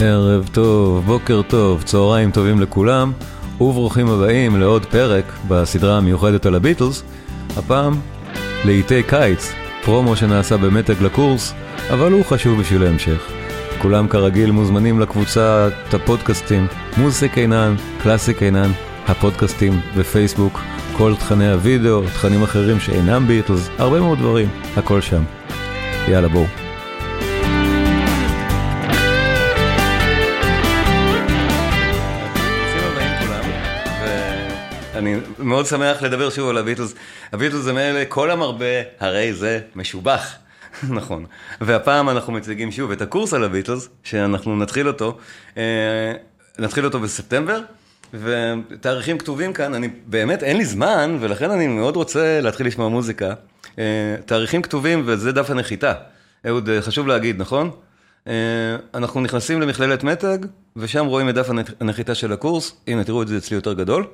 ערב טוב, בוקר טוב, צהריים טובים לכולם, וברוכים הבאים לעוד פרק בסדרה המיוחדת על הביטלס, הפעם לעיתי קיץ, פרומו שנעשה במתג לקורס, אבל הוא חשוב בשביל ההמשך. כולם כרגיל מוזמנים לקבוצת הפודקאסטים מוזיק עינן, קלאסיק עינן, הפודקאסטים בפייסבוק, כל תכני הוידאו, תכנים אחרים שאינם ביטלס, הרבה מאוד דברים, הכל שם. יאללה בואו. מאוד שמח לדבר שוב על הביטלס. הביטלס זה מאלה, כל המרבה, הרי זה משובח. נכון. והפעם אנחנו מציגים שוב את הקורס על הביטלס, שאנחנו נתחיל אותו, אה, נתחיל אותו בספטמבר, ותאריכים כתובים כאן, אני באמת, אין לי זמן, ולכן אני מאוד רוצה להתחיל לשמוע מוזיקה. אה, תאריכים כתובים, וזה דף הנחיתה. אהוד, אה, חשוב להגיד, נכון? אנחנו נכנסים למכללת מתג, ושם רואים את דף הנחיתה של הקורס. הנה, תראו את זה אצלי יותר גדול.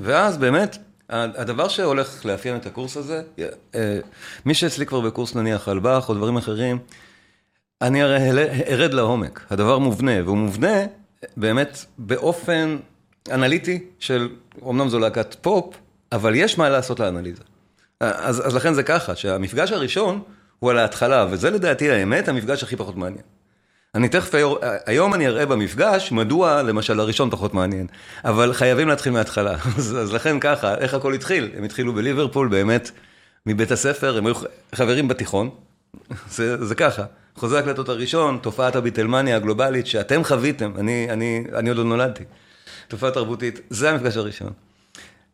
ואז באמת, הדבר שהולך לאפיין את הקורס הזה, אה, מי שאצלי כבר בקורס נניח על באך או דברים אחרים, אני הרי ארד לעומק. הדבר מובנה, והוא מובנה באמת באופן אנליטי של, אמנם זו להקת פופ, אבל יש מה לעשות לאנליזה. אז, אז לכן זה ככה, שהמפגש הראשון הוא על ההתחלה, וזה לדעתי האמת המפגש הכי פחות מעניין. אני תכף, היום אני אראה במפגש מדוע למשל הראשון פחות מעניין, אבל חייבים להתחיל מההתחלה, אז, אז לכן ככה, איך הכל התחיל? הם התחילו בליברפול באמת מבית הספר, הם היו חברים בתיכון, זה, זה ככה, חוזה הקלטות הראשון, תופעת הביטלמניה הגלובלית שאתם חוויתם, אני, אני, אני עוד לא נולדתי, תופעה תרבותית, זה המפגש הראשון.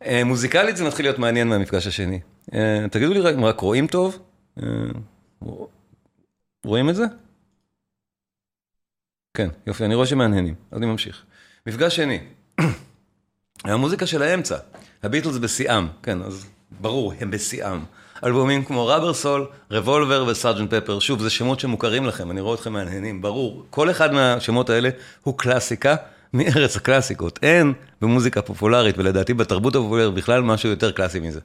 אה, מוזיקלית זה מתחיל להיות מעניין מהמפגש השני. אה, תגידו לי אם רק רואים טוב? אה, רואים את זה? כן, יופי, אני רואה שמעניינים, אז אני ממשיך. מפגש שני, המוזיקה של האמצע, הביטלס בשיאם, כן, אז ברור, הם בשיאם. אלבומים כמו ראבר סול, רבולבר וסארג'נט פפר, שוב, זה שמות שמוכרים לכם, אני רואה אתכם מהנהנים, ברור. כל אחד מהשמות האלה הוא קלאסיקה מארץ הקלאסיקות. אין במוזיקה פופולרית, ולדעתי בתרבות הפופולרית בכלל משהו יותר קלאסי מזה.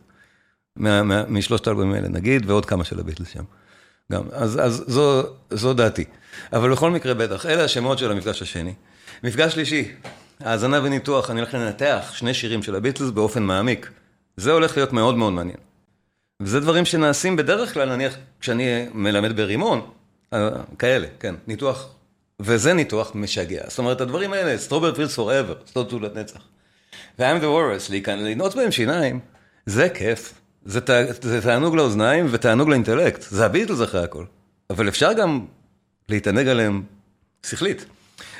משלושת האלבומים האלה, נגיד, ועוד כמה של הביטלס שם. גם, אז, אז זו, זו דעתי. אבל בכל מקרה בטח, אלה השמות של המפגש השני. מפגש שלישי, האזנה וניתוח, אני הולך לנתח שני שירים של הביטלס באופן מעמיק. זה הולך להיות מאוד מאוד מעניין. וזה דברים שנעשים בדרך כלל, נניח, כשאני מלמד ברימון, אה, כאלה, כן, ניתוח, וזה ניתוח משגע. זאת אומרת, הדברים האלה, Strawberry Fields Forever, שדות התות לנצח. ו-I Am the Walrus, לנעוץ בהם שיניים, זה כיף. זה, זה תענוג לאוזניים ותענוג לאינטלקט, זה הביטלס אחרי הכל. אבל אפשר גם להתענג עליהם שכלית.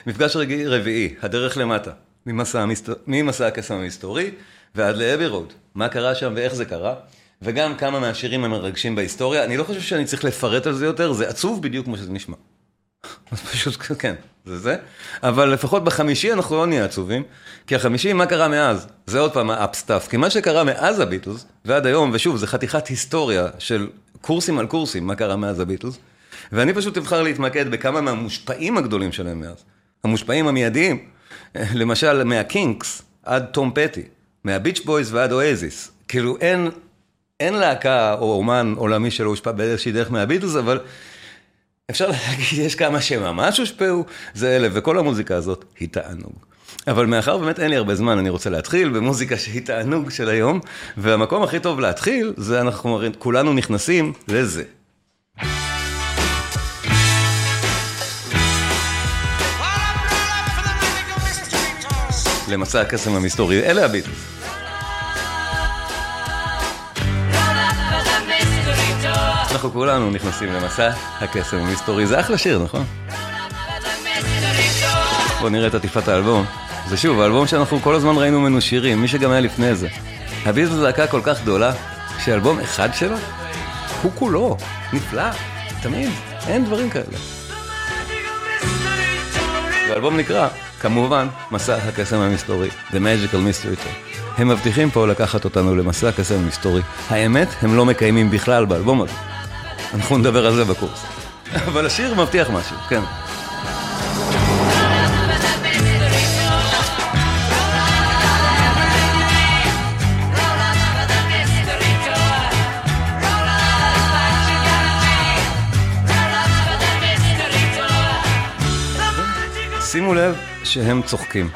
מפגש רגיעי רביעי, הדרך למטה, ממסע. ממסע הקסם המסתורי ועד ל Abbey Road. מה קרה שם ואיך זה קרה, וגם כמה מהשירים המרגשים בהיסטוריה. אני לא חושב שאני צריך לפרט על זה יותר, זה עצוב בדיוק כמו שזה נשמע. אז פשוט, כן, זה זה. אבל לפחות בחמישי אנחנו לא נהיה עצובים, כי החמישי, מה קרה מאז? זה עוד פעם האפסטאפ. כי מה שקרה מאז הביטלס, ועד היום, ושוב, זה חתיכת היסטוריה של קורסים על קורסים, מה קרה מאז הביטלס, ואני פשוט אבחר להתמקד בכמה מהמושפעים הגדולים שלהם מאז. המושפעים המיידיים, למשל מהקינקס עד תום פטי, מהביץ' בויז ועד אואזיס. כאילו אין, אין להקה או אומן עולמי שלא הושפע באיזושהי דרך מהביטלס, אבל... אפשר להגיד, יש כמה שממש הושפעו, זה אלה, וכל המוזיקה הזאת היא תענוג. אבל מאחר באמת אין לי הרבה זמן, אני רוצה להתחיל במוזיקה שהיא תענוג של היום, והמקום הכי טוב להתחיל, זה אנחנו כולנו נכנסים לזה. למסע הקסם המסתורי, אלה הביטלס. אנחנו כולנו נכנסים למסע הקסם המסתורי, זה אחלה שיר, נכון? בואו נראה את עטיפת האלבום. זה שוב, האלבום שאנחנו כל הזמן ראינו ממנו שירים, מי שגם היה לפני זה. הביז זו להקה כל כך גדולה, שאלבום אחד שלו, הוא כולו, נפלא, תמיד, אין דברים כאלה. והאלבום נקרא, כמובן, מסע הקסם המסתורי, The Magical Mystery Tour. הם מבטיחים פה לקחת אותנו למסע הקסם המסתורי. האמת, הם לא מקיימים בכלל באלבום הזה. אנחנו נדבר על זה בקורס. אבל השיר מבטיח משהו, כן. שימו לב שהם צוחקים.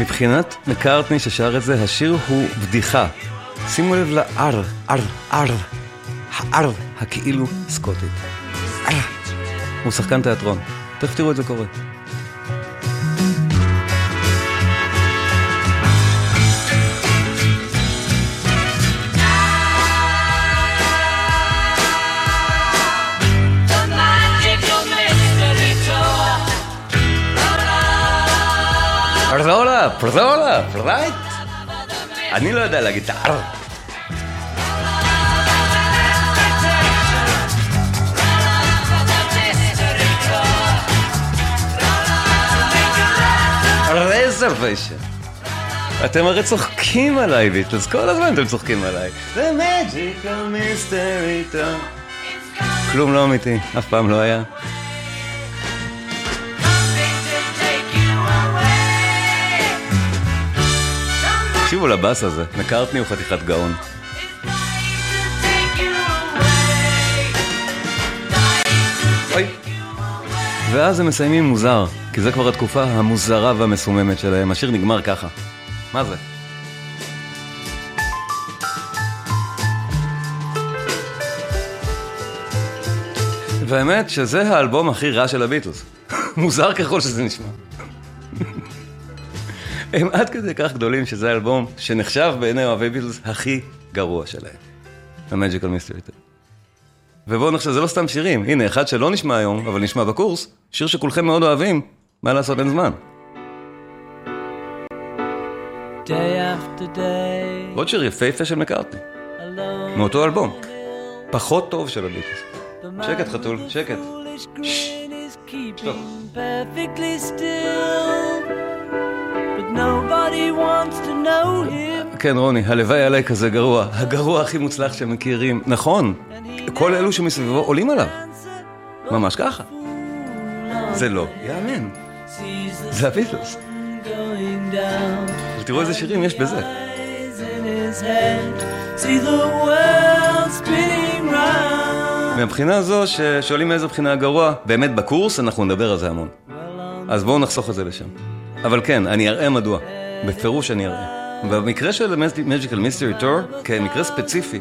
מבחינת מקארטני ששר את זה, השיר הוא בדיחה. שימו לב לאר, אר, אר, האר, הכאילו סקוטית. אר. הוא שחקן תיאטרון. תכף תראו את זה קורה. פרזולה, פרזולה, פרייט. אני לא יודע להגיד את האר. רזרוויישן. אתם הרי צוחקים עליי, ביטלס, כל הזמן אתם צוחקים עליי. The magical mystery tour. כלום לא אמיתי, אף פעם לא היה. תקשיבו לבאס הזה, מקארטני הוא חתיכת גאון. ואז הם מסיימים מוזר, כי זה כבר התקופה המוזרה והמסוממת שלהם. השיר נגמר ככה. מה זה? והאמת שזה האלבום הכי רע של הביטלס. מוזר ככל שזה נשמע. הם עד כדי כך גדולים שזה האלבום שנחשב בעיני אוהבי ביטלס הכי גרוע שלהם. ה-Magical Mystery. ובואו נחשב, זה לא סתם שירים. הנה, אחד שלא נשמע היום, אבל נשמע בקורס, שיר שכולכם מאוד אוהבים, מה לעשות, אין זמן. עוד שיר יפהפה של מקארטני. מאותו אלבום. פחות טוב של הביטלס. שקט, חתול, שקט. כן, רוני, הלוואי עליי כזה גרוע. הגרוע הכי מוצלח שהם מכירים. נכון, כל אלו שמסביבו עולים עליו. ממש ככה. on זה לא יאמן. זה הביטלס. ותראו איזה שירים יש בזה. מהבחינה הזו, ששואלים מאיזה בחינה הגרוע, באמת בקורס אנחנו נדבר על זה המון. אז בואו נחסוך את זה לשם. אבל כן, אני אראה מדוע. בפירוש אני אראה. במקרה של Magical Mystery Tour, כמקרה ספציפי,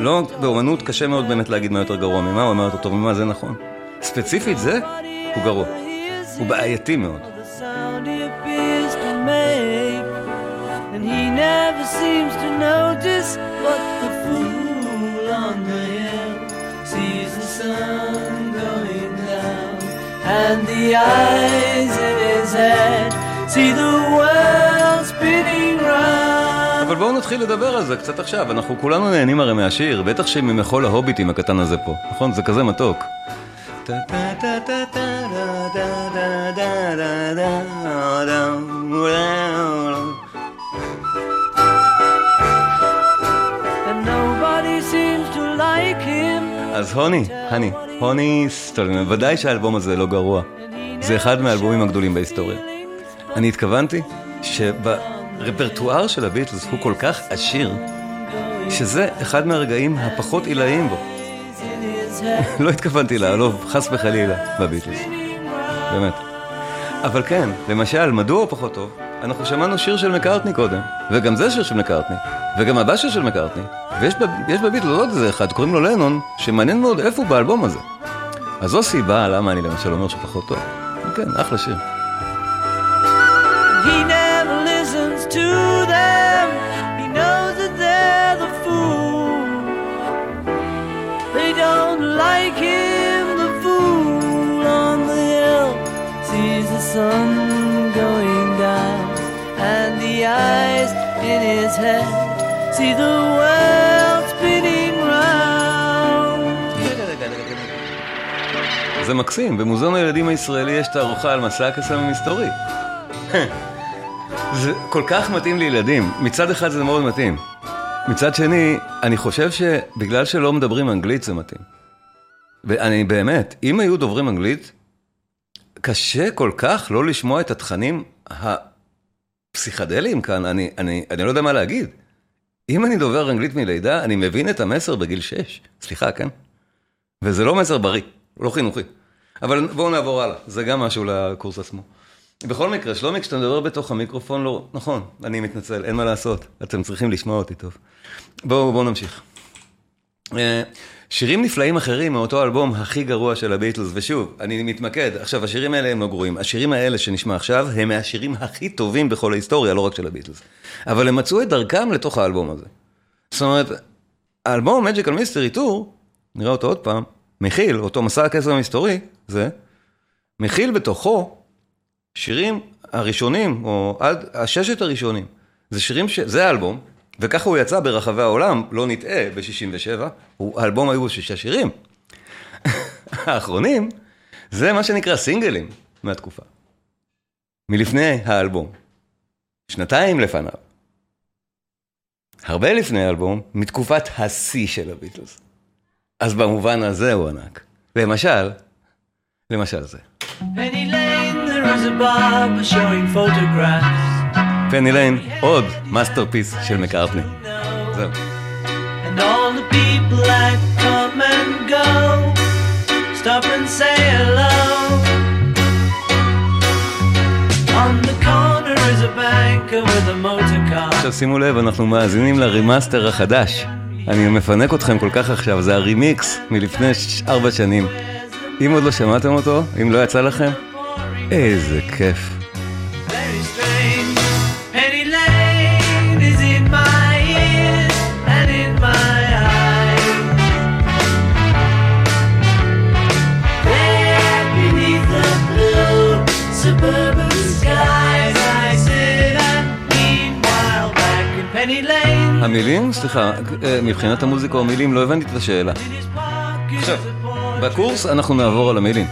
לא באומנות קשה מאוד באמת להגיד מה יותר גרוע ממה, או מה יותר טוב ממה, זה נכון. ספציפית זה, הוא גרוע. הוא בעייתי מאוד. and the eyes in his head see the world spinning round. אבל בואו נתחיל לדבר על זה קצת עכשיו, אנחנו כולנו נהנים הרי מהשיר, בטח שממחול ההוביטים הקטן הזה פה, נכון? זה כזה מתוק. אז הוני, הני, הוני סטולין, ודאי שהאלבום הזה לא גרוע. זה אחד מהאלבומים הגדולים בהיסטוריה. אני התכוונתי שברפרטואר של הביטלס הוא כל כך עשיר, שזה אחד מהרגעים הפחות עילאיים בו. לא התכוונתי לעלוב, חס וחלילה, בביטלס. באמת. אבל כן, למשל, מדוע הוא פחות טוב? אנחנו שמענו שיר של מקארטני קודם, וגם זה שיר של מקארטני, וגם הבא שיר של מקארטני, ויש בביטלס עוד איזה אחד, קוראים לו לנון, שמעניין מאוד איפה הוא באלבום הזה. אז זו סיבה למה אני למשל אומר שהוא פחות טוב. כן, אחלה שיר. He sun going down, and the eyes in his head see the world spinning round. זה מקסים, במוזיאון הילדים הישראלי יש תערוכה על מסע הקסם המסתורי. זה כל כך מתאים לילדים, מצד אחד זה מאוד מתאים. מצד שני, אני חושב שבגלל שלא מדברים אנגלית זה מתאים. ואני באמת, אם היו דוברים אנגלית, קשה כל כך לא לשמוע את התכנים הפסיכדליים כאן, אני, אני, אני לא יודע מה להגיד. אם אני דובר אנגלית מלידה, אני מבין את המסר בגיל 6. סליחה, כן? וזה לא מסר בריא, לא חינוכי. אבל בואו נעבור הלאה, זה גם משהו לקורס עצמו. בכל מקרה, שלומי, כשאתה מדבר בתוך המיקרופון, לא... נכון, אני מתנצל, אין מה לעשות. אתם צריכים לשמוע אותי טוב. בואו, בואו נמשיך. שירים נפלאים אחרים מאותו אלבום הכי גרוע של הביטלס, ושוב, אני מתמקד, עכשיו השירים האלה הם לא גרועים, השירים האלה שנשמע עכשיו הם מהשירים הכי טובים בכל ההיסטוריה, לא רק של הביטלס. אבל הם מצאו את דרכם לתוך האלבום הזה. זאת אומרת, האלבום Magical Mystery Tour, נראה אותו עוד פעם, מכיל, אותו מסע הקסם המסתורי, זה, מכיל בתוכו שירים הראשונים, או עד הששת הראשונים. זה שירים ש... זה האלבום, וככה הוא יצא ברחבי העולם, לא נטעה, ב-67, האלבום היו שישה שירים. האחרונים, זה מה שנקרא סינגלים מהתקופה. מלפני האלבום. שנתיים לפניו. הרבה לפני האלבום, מתקופת השיא של הביטלס. אז במובן הזה הוא ענק. למשל, למשל זה. Penny Lane, there is a barber showing photographs. Penny Lane, עוד masterpiece של מקארטני. זהו. And all the people that come and go stop and say hello. On the corner is a banker with a motor car. עכשיו שימו לב, אנחנו מאזינים ל remaster החדש. אני מפנק אתכם כל כך עכשיו, זה הרימיקס מלפני ארבע שנים. אם עוד לא שמעתם אותו, אם לא יצא לכם, איזה כיף. המילים? סליחה, אה, מבחינת המוזיקה או מילים, לא הבנתי את השאלה. עכשיו. בקורס אנחנו נעבור על המילים.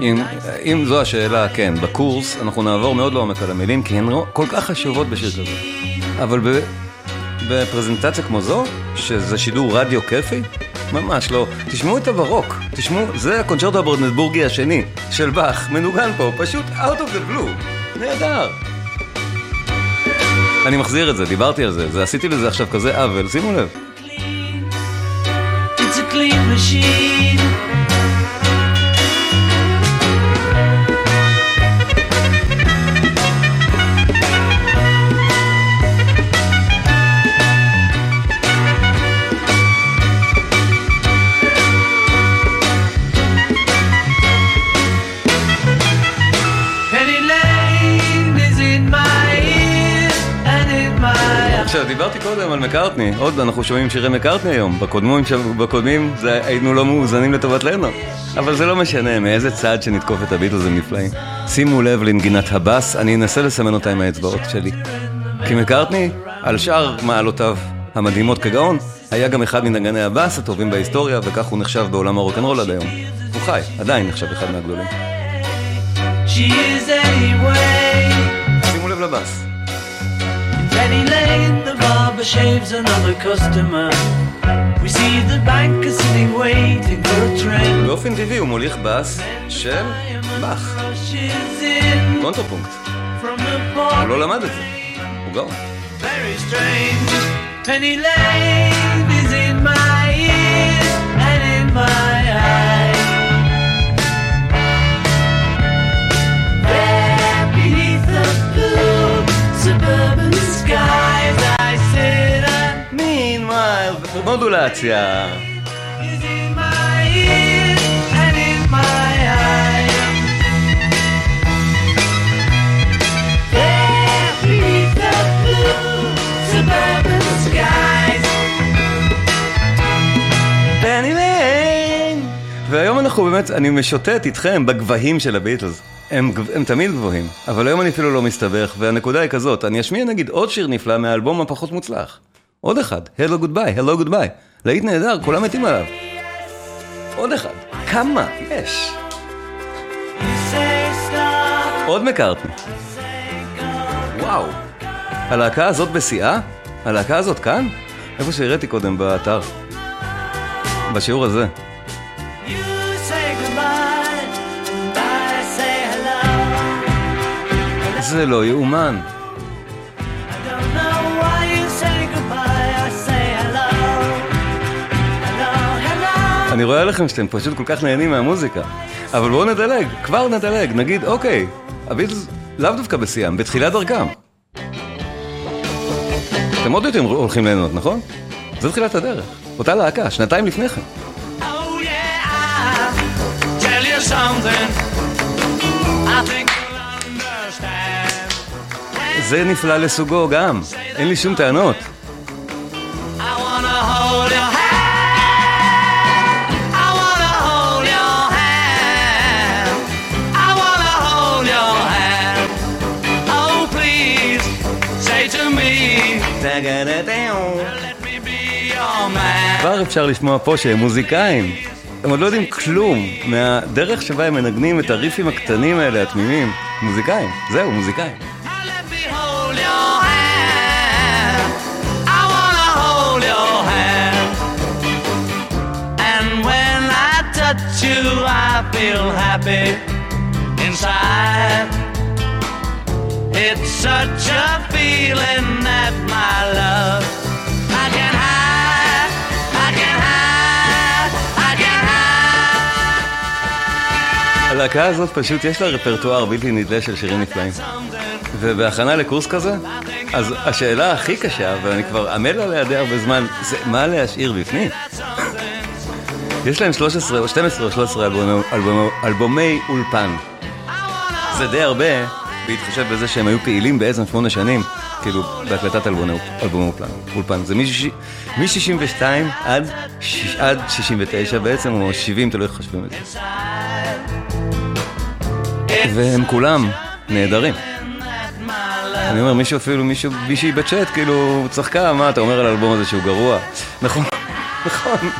אם, אם זו השאלה, כן, בקורס אנחנו נעבור מאוד לעומק על המילים, כי הן לא- כל כך חשובות בשיר כזה. אבל ב, בפרזנטציה כמו זו, שזה שידור רדיו כיפי, ממש לא. תשמעו את הברוק, תשמעו, זה הקונצ'רטו הברנדבורגי השני של באך, מנוגן פה, פשוט out of the blue. נהדר. אני מחזיר את זה, דיברתי על זה, עשיתי לזה עכשיו כזה עוול, שימו לב. It's a clean machine. על מקארטני, עוד אנחנו שומעים שירי מקארטני היום, בקודמים, בקודמים זה, היינו לא מאוזנים לטובת לנו, אבל זה לא משנה, מאיזה צד שנתקוף את הביטלס הם נפלאים. שימו לב לנגינת הבאס, אני אנסה לסמן אותה עם האצבעות שלי. כי מקארטני, על שאר מעלותיו המדהימות כגאון, היה גם אחד מנגני הבאס הטובים בהיסטוריה, וכך הוא נחשב בעולם הרוקנרול עד היום. הוא חי, עדיין נחשב אחד מהגדולים. שימו לב לבאס. Penny Lane, the barber shaves another customer. We see the banker sitting waiting for a train. באופן טבעי הוא מוליך באס של באך, קונטרפונקט. הוא. לא למד את זה, הוא גאון. Penny Lane is in my ears and in my skies I sit and Meanwhile, modulacja. Is in my and in my the blue suburban sky. והיום אנחנו באמת, אני משוטט איתכם בגבהים של הביטלס. הם, הם תמיד גבוהים, אבל היום אני אפילו לא מסתבך, והנקודה היא כזאת, אני אשמיע נגיד עוד שיר נפלא מהאלבום הפחות מוצלח. עוד אחד, Hello Goodbye, Hello Goodbye. להיט נהדר, כולם מתים עליו. עוד אחד, כמה יש? עוד מקארטני. וואו. הלהקה הזאת בשיאה? הלהקה הזאת כאן? איפה שהראיתי קודם באתר. בשיעור הזה. Hello. Hello, hello. אני רואה לכם שאתם פשוט כל כך נהנים מהמוזיקה. אבל בואו נדלג, כבר נדלג, נגיד, אוקיי, הביטלס לאו דווקא בשיאם, בתחילת דרכם. אתם עוד יותר הולכים ליהנות, נכון? זה תחילת הדרך. אותה להקה, שנתיים לפני כן. Oh yeah, זה נפלא לסוגו גם, אין לי שום טענות. Oh. כבר אפשר לשמוע פה שהם מוזיקאים. הם עוד לא יודעים כלום מהדרך שבה הם מנגנים את הריפים הקטנים האלה, התמימים. מוזיקאים, זהו, מוזיקאים. You, I feel happy inside. It's such a feeling that my love. הלהקה הזאת פשוט יש לה רפרטואר בלתי נדלה של שירים נפלאים. ובהכנה לקורס כזה, אז השאלה הכי קשה, ואני כבר עמל עליה די הרבה זמן, זה מה להשאיר בפנים. יש להם 13 או 12 או 13 אלבומי, אלבומי, אלבומי אולפן. זה די הרבה, בהתחשב בזה שהם היו פעילים בעצם שמונה שנים, כאילו, בהקלטת אלבומי, אולפן. אולפן. זה מ-62 עד, עד 69 בעצם, או 70, תלוי איך חושבים את זה. והם כולם נהדרים. אני אומר, מישהו אפילו, מישהו, מישהי בצ'אט, כאילו, צחקה, מה אתה אומר על האלבום הזה שהוא גרוע? נכון, נכון.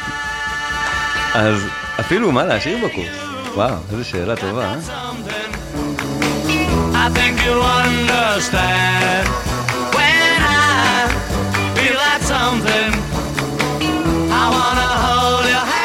אז אפילו מה להשאיר בקורס? וואו, איזו שאלה טובה, אה? I think you'll understand when I feel that something. I wanna hold your hand.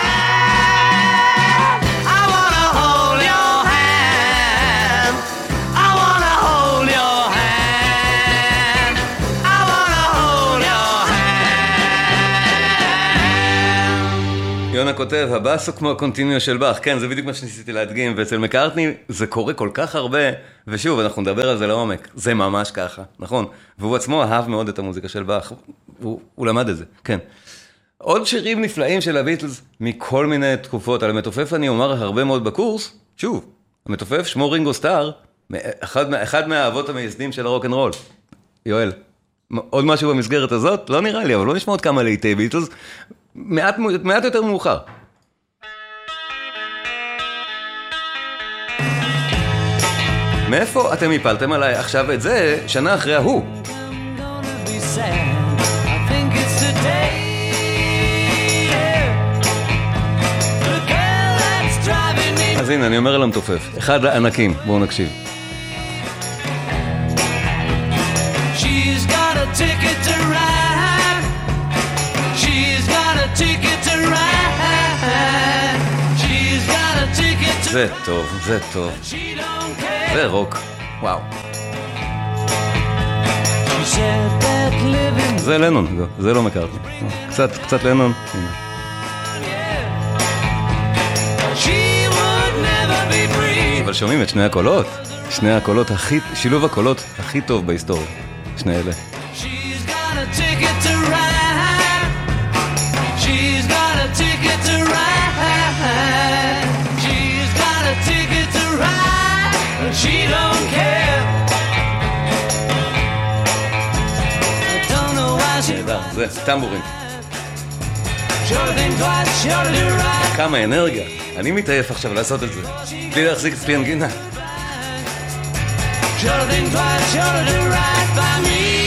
כותב, הבאס הוא כמו הקונטיניו של באך. כן, זה בדיוק מה שניסיתי להדגים, ואצל מקארטני זה קורה כל כך הרבה, ושוב, אנחנו נדבר על זה לעומק. זה ממש ככה, נכון? והוא עצמו אהב מאוד את המוזיקה של באך. הוא, הוא למד את זה, כן. עוד שירים נפלאים של הביטלס מכל מיני תקופות. על המתופף אני אומר הרבה מאוד בקורס, שוב, המתופף שמו רינגו סטאר, אחד, אחד מהאבות המייסדים של הרוקנרול. יואל, עוד משהו במסגרת הזאת? לא נראה לי, אבל לא נשמע עוד כמה לעיתי ביטלס. מעט, מעט יותר מאוחר. מאיפה אתם הפלתם עליי עכשיו את זה שנה אחרי ההוא? אז הנה, אני אומר על המתופף. אחד הענקים, בואו נקשיב. זה טוב, זה טוב. זה רוק. וואו. זה לנון, זה לא מקארטני. קצת, קצת לנון. אבל שומעים את שני הקולות? שני הקולות הכי, שילוב הקולות הכי טוב בהיסטוריה. שני אלה. She's got a ticket to ride. זה טמבורים. כמה אנרגיה. אני מתעייף עכשיו לעשות את זה. בלי להחזיק אצלי אנגינה. Sure think twice, sure to do right by me.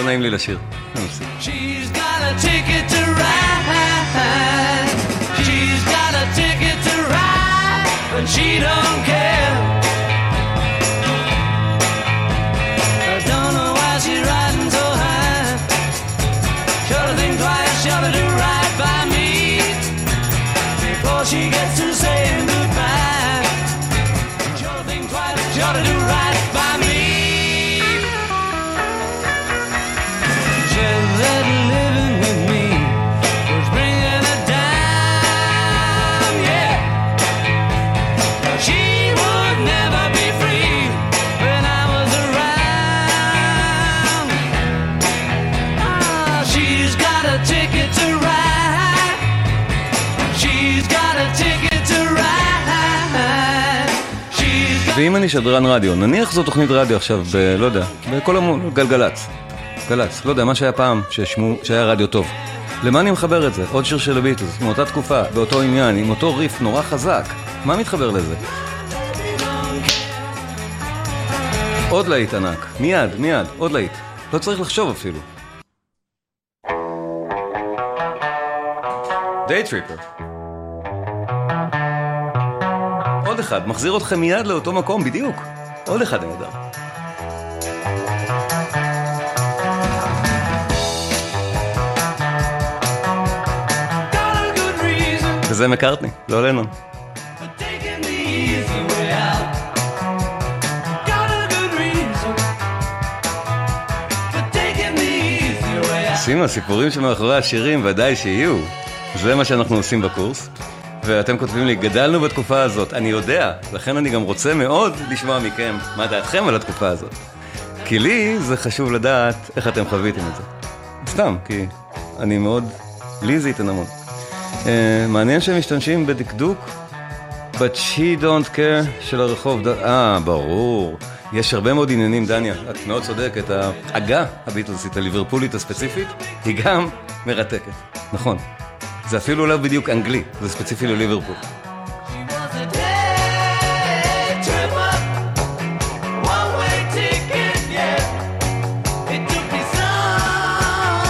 לא נעים לי לשיר. אני מפסיק. She's got a ticket to ride. She's got a ticket to ride, but she don't care. אם אני שדרן רדיו, נניח זו תוכנית רדיו עכשיו, ב... לא יודע, בכל המ... גלגלצ. גל"צ, לא יודע, מה שהיה פעם, ששמו, שהיה רדיו טוב. למה אני מחבר את זה? עוד שיר של הביטלס, מאותה תקופה, באותו עניין, עם אותו ריף נורא חזק. מה מתחבר לזה? עוד להיט ענק, מיד, מיד, עוד להיט. לא צריך לחשוב אפילו. Day Tripper. עוד אחד, מחזיר אתכם מיד לאותו מקום, בדיוק. עוד אחד נהדר. וזה מקארטני, לא לנון. סימה, הסיפורים שמאחורי השירים ודאי שיהיו. זה מה שאנחנו עושים בקורס. ואתם כותבים לי, גדלנו בתקופה הזאת. אני יודע, לכן אני גם רוצה מאוד לשמוע מכם מה דעתכם על התקופה הזאת. כי לי זה חשוב לדעת איך אתם חוויתם את זה. סתם, כי אני מאוד... לי זה ייתן המון. Uh, מעניין שהם משתמשים בדקדוק But she don't care של הרחוב. אה, ברור. יש הרבה מאוד עניינים, דניה, את מאוד צודקת. העגה הביטלסית, הליברפולית הספציפית, היא גם מרתקת. נכון. זה אפילו לא בדיוק אנגלי, זה ספציפי לליברפול.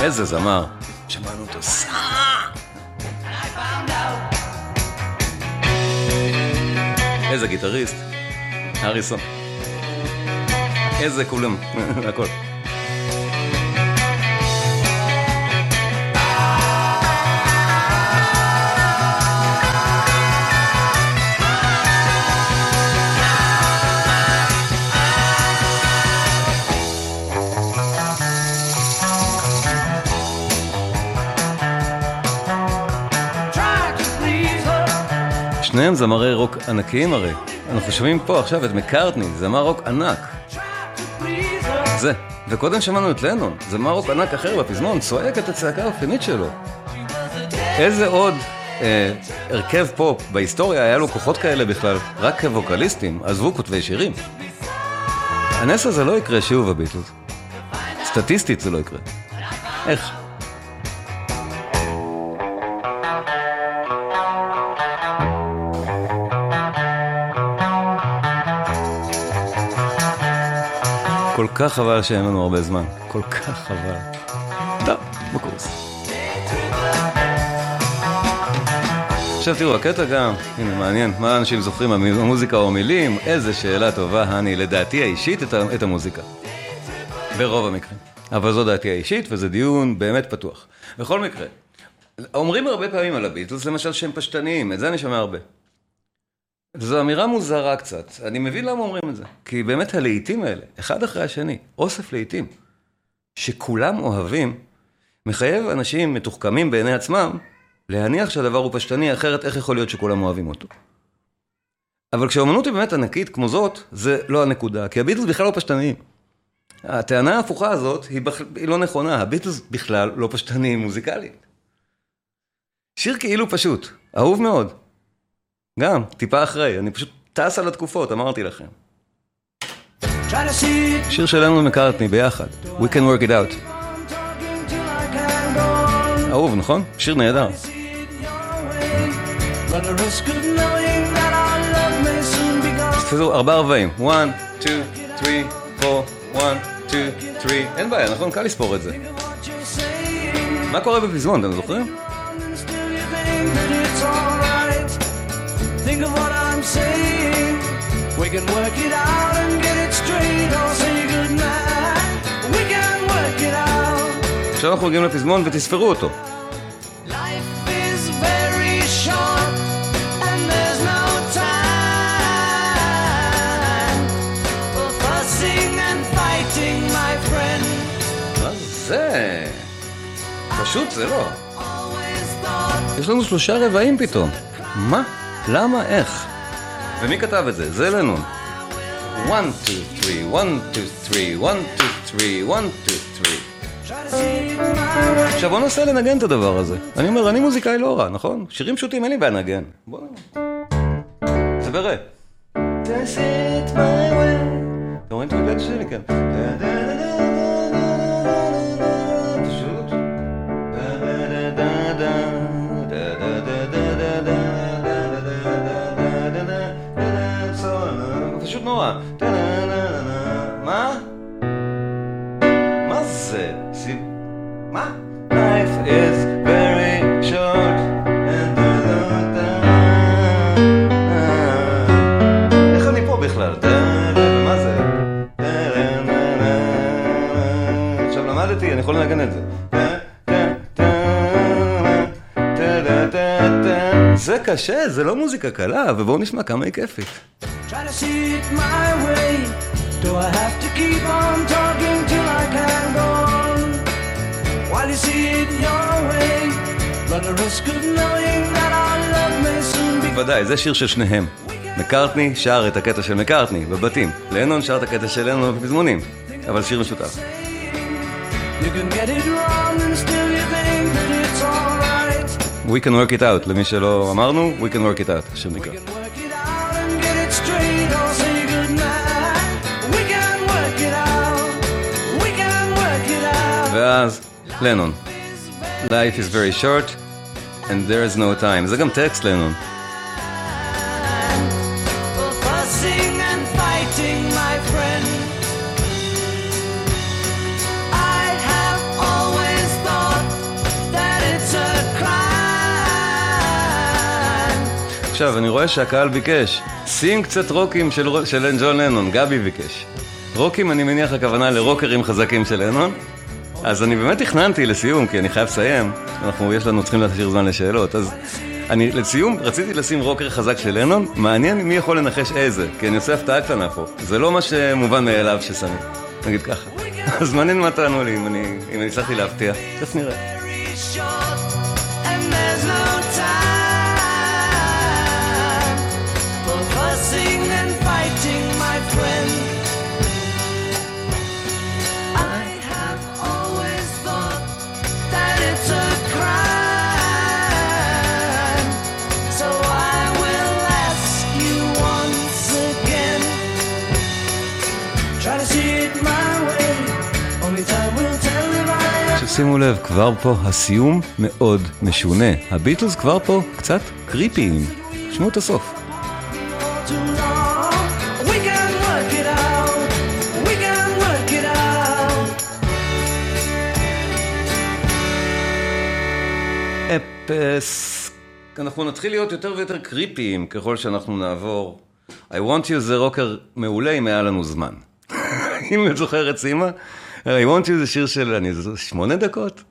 איזה זמר. שמענו אותו סע. איזה גיטריסט. אריסון. איזה כולם, הכל. שניהם זמרי רוק ענקיים הרי. אנחנו שומעים פה עכשיו את מקארטני, זמר רוק ענק. זה. וקודם שמענו את לנון, זמר רוק ענק אחר בפזמון, צועק את הצעקה האופיינית שלו. איזה עוד אה, הרכב פופ בהיסטוריה היה לו כוחות כאלה בכלל, רק כווקליסטים, עזבו כותבי שירים. הנס הזה לא יקרה שוב הביטלס. סטטיסטית זה לא יקרה. איך? כל כך חבל שאין לנו הרבה זמן. כל כך חבל. טוב, בקורס. עכשיו תראו, הקטע גם, הנה מעניין, מה אנשים זוכרים, המוזיקה או המילים? איזה שאלה טובה, אני, לדעתי האישית, את, את המוזיקה. ברוב המקרים. אבל זו דעתי האישית, וזה דיון באמת פתוח. בכל מקרה, אומרים הרבה פעמים על הביטלס, למשל שהם פשטניים, את זה אני שומע הרבה. זו אמירה מוזרה קצת, אני מבין למה אומרים את זה. כי באמת הלהיטים האלה, אחד אחרי השני, אוסף להיטים, שכולם אוהבים, מחייב אנשים מתוחכמים בעיני עצמם, להניח שהדבר הוא פשטני, אחרת איך יכול להיות שכולם אוהבים אותו? אבל כשהאומנות היא באמת ענקית כמו זאת, זה לא הנקודה, כי הביטלס בכלל לא פשטניים. הטענה ההפוכה הזאת היא, בכ... היא לא נכונה, הביטלס בכלל לא פשטניים מוזיקלית. שיר כאילו פשוט, אהוב מאוד. גם, טיפה אחרי, אני פשוט טס על התקופות, אמרתי לכם. שיר שלנו ומקארטני ביחד, We can work it out. אהוב, נכון? שיר נהדר. תפסו ארבע ארבעים. 1, 2, 3, 4, 1, 2, 3. אין בעיה, נכון? קל לספור את זה. מה קורה בפזמון, אתם זוכרים? Think of what I'm saying. We can work it out and get it straight. I'll say goodnight. We can work it out. עכשיו אנחנו מגיעים לפזמון ותספרו אותו. Life is very short, and there's no time for fussing and fighting, my friend. מה זה? פשוט זה לא. יש לנו שלושה רבעים פתאום. מה? למה? איך? ומי כתב את זה? זה לנון. 1, 2, 3, 1, 2, 3, 1, 2, 3, 1, 2, 3. try to see it my way. עכשיו בוא ננסה לנגן את הדבר הזה. אני אומר, אני מוזיקאי לא רע, נכון? שירים פשוטים אין לי בעיה לנגן. בוא נראה. זה. I see it my way. את המקלט שלי? קשה, זה לא מוזיקה קלה, ובואו נשמע כמה היא כיפית. Try to see it my way. Do I have to keep on talking till I can go on? While you see it your way, run the risk of knowing that our love may soon be ודאי, זה שיר של שניהם. מקארטני שר את הקטע של מקארטני, בבתים. לנון שר את הקטע של לנון בפזמונים. אבל שיר משותף. You can get it wrong and still you think that it's alright. We can work it out, למי שלא אמרנו, We can work it out, השיר נקרא. Work it out and get it straight or say goodnight. We can work it out. We can work it out. ואז, לנון. Life is very short and there is no time. זה גם טקסט לנון. עכשיו, אני רואה שהקהל ביקש. שים קצת רוקים של, של ג'ון לנון, גבי ביקש. רוקים, אני מניח, הכוונה לרוקרים חזקים של לנון. אז אני באמת תכננתי לסיום, כי אני חייב לסיים. אנחנו, יש לנו, צריכים להשאיר זמן לשאלות. אז אני, לסיום, רציתי לשים רוקר חזק של לנון. מעניין מי יכול לנחש איזה, כי אני עושה הפתעה קטנה פה. זה לא מה שמובן מאליו ששמים. נגיד ככה. אז מעניין מה תענו לי, אם אני הצלחתי להפתיע. תכף נראה. שימו לב, כבר פה הסיום מאוד משונה. הביטלס כבר פה קצת קריפיים. שמעו את הסוף. אפס. אנחנו נתחיל להיות יותר ויותר קריפיים ככל שאנחנו נעבור. I want you זה רוקר מעולה אם היה לנו זמן. אם את זוכרת סימה, I want you זה שיר של, אני זוכר, שמונה דקות.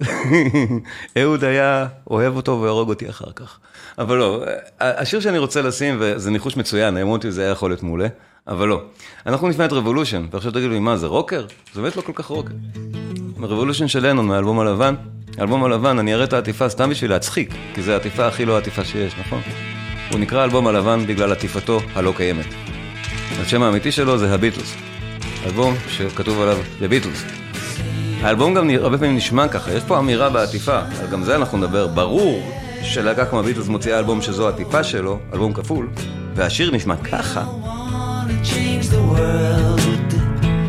אהוד היה אוהב אותו והורג אותי אחר כך. אבל לא, השיר שאני רוצה לשים, וזה ניחוש מצוין, I want you זה היה יכול להיות מעולה, אבל לא. אנחנו נשמע את Revolution, ועכשיו תגידו לי, מה זה רוקר? זה באמת לא כל כך רוקר. Revolution של לנון מהאלבום הלבן. האלבום הלבן, אני אראה את העטיפה סתם בשביל להצחיק, כי זו העטיפה הכי לא העטיפה שיש, נכון? הוא נקרא אלבום הלבן בגלל עטיפתו הלא קיימת. השם האמיתי שלו זה הביטלס. אלבום שכתוב עליו The Beatles. האלבום גם הרבה פעמים נשמע ככה, יש פה אמירה בעטיפה, על גם זה אנחנו נדבר. ברור שלהקה כמו הביטלס מוציאה אלבום שזו העטיפה שלו, אלבום כפול, והשיר נשמע ככה.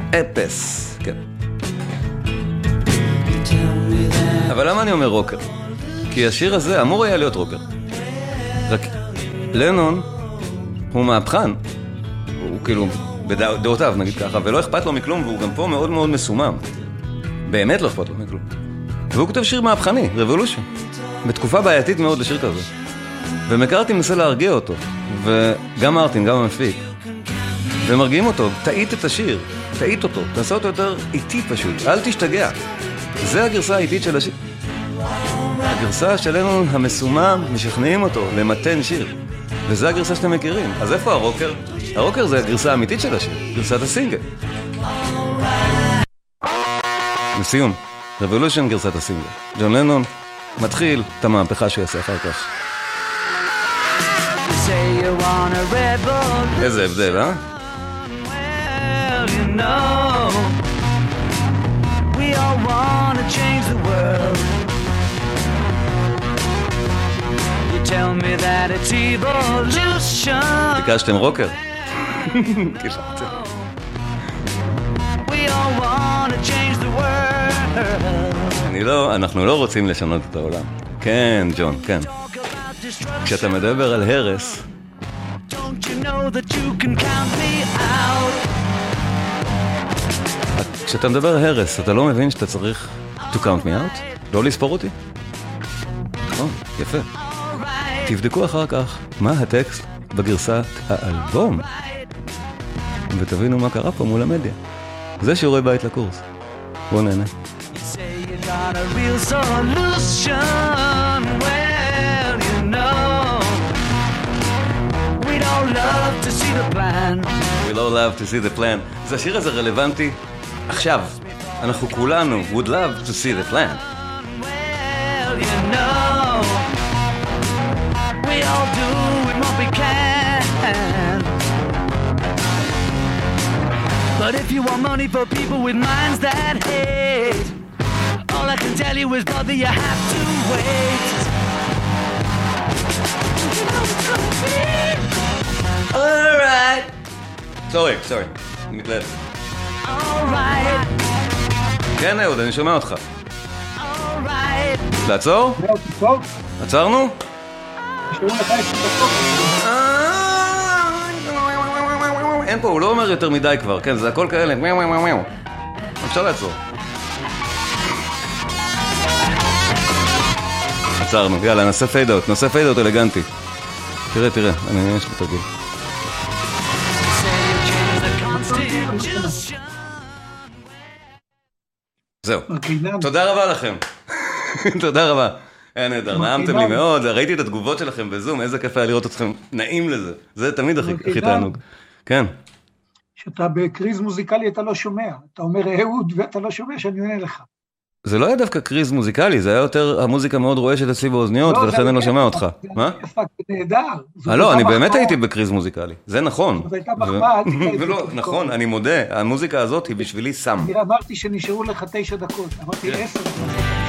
אפס. כן. אבל למה אני אומר רוקר? כי השיר הזה אמור היה להיות רוקר. רק לנון הוא מהפכן, הוא כאילו בדעותיו נגיד ככה, ולא אכפת לו מכלום, והוא גם פה מאוד מאוד מסומם. באמת לא אכפת לו מכלום. והוא כותב שיר מהפכני, רבולושן. בתקופה בעייתית מאוד לשיר כזה. ומקארטי מנסה להרגיע אותו, וגם מרטין, גם המפיק. ומרגיעים אותו, תעיט את השיר, תעיט אותו, תעשה אותו יותר איטי פשוט, אל תשתגע. זה הגרסה האיטית של השיר. הגרסה שלנו המסומם, משכנעים אותו למתן שיר. וזה הגרסה שאתם מכירים. אז איפה הרוקר? הרוקר זה הגרסה האמיתית של השיר, גרסת הסינגל. לסיום, רבולושן גרסת הסינגל. ג'ון לנון מתחיל את המהפכה שהוא יעשה אחר כך. איזה הבדל, אה? You know, we all want to change the world. the world. אני לא, אנחנו לא רוצים לשנות את העולם. כן, ג'ון, כן. כשאתה מדבר על הרס? כשאתה מדבר הרס, אתה לא מבין שאתה צריך to count me out? לא לספור אותי? נכון, יפה. תבדקו אחר כך מה הטקסט בגרסת האלבום, ותבינו מה קרה פה מול המדיה. זה שיעורי בית לקורס. בואו נהנה. you say you got a real solution. Well, you know, we'd all love to see the plan. We don't love to see the plan. אז השיר הזה רלוונטי עכשיו. אנחנו כולנו would love to see the plan. Well, you know, we all do what we can. But if you want money for people with minds that hate, all I can tell you is, brother, you have to wait. You know it's gonna be Alright. סורי, סורי. אני מתלהב. alright, כן, אהוד, אני שומע אותך. alright. לעצור? שומע אותי טוב? עצרנו? אין פה, הוא לא אומר יותר מדי כבר, כן, זה הכל כאלה. מיאו מיאו מיאו. אפשר לעצור. עצרנו, יאללה, נעשה fade out, נעשה fade out אלגנטי. תראה, תראה, אני יש לי תרגיל. זהו. מרקינן. תודה רבה לכם. תודה רבה. היה נהדר, נעמתם לי. מאוד, ראיתי את התגובות שלכם בזום, איזה כיף היה לראות אתכם נעים לזה. זה תמיד הכי. תענוג. כן. כשאתה בקריז מוזיקלי אתה לא שומע. אתה אומר אהוד ואתה לא שומע שאני עונה לך. זה לא היה דווקא קריז מוזיקלי, זה היה יותר המוזיקה מאוד רועשת אצלי באוזניות, לא, ולכן אני לא שומע אותך. מה? זה נהדר. אה, לא, אני באמת. הייתי בקריז מוזיקלי, זה נכון. זאת הייתה מחמאה, ולא. נכון, אני מודה, המוזיקה הזאת היא בשבילי סם. אמרתי שנשארו לך תשע דקות. אמרתי כן. עשר דקות.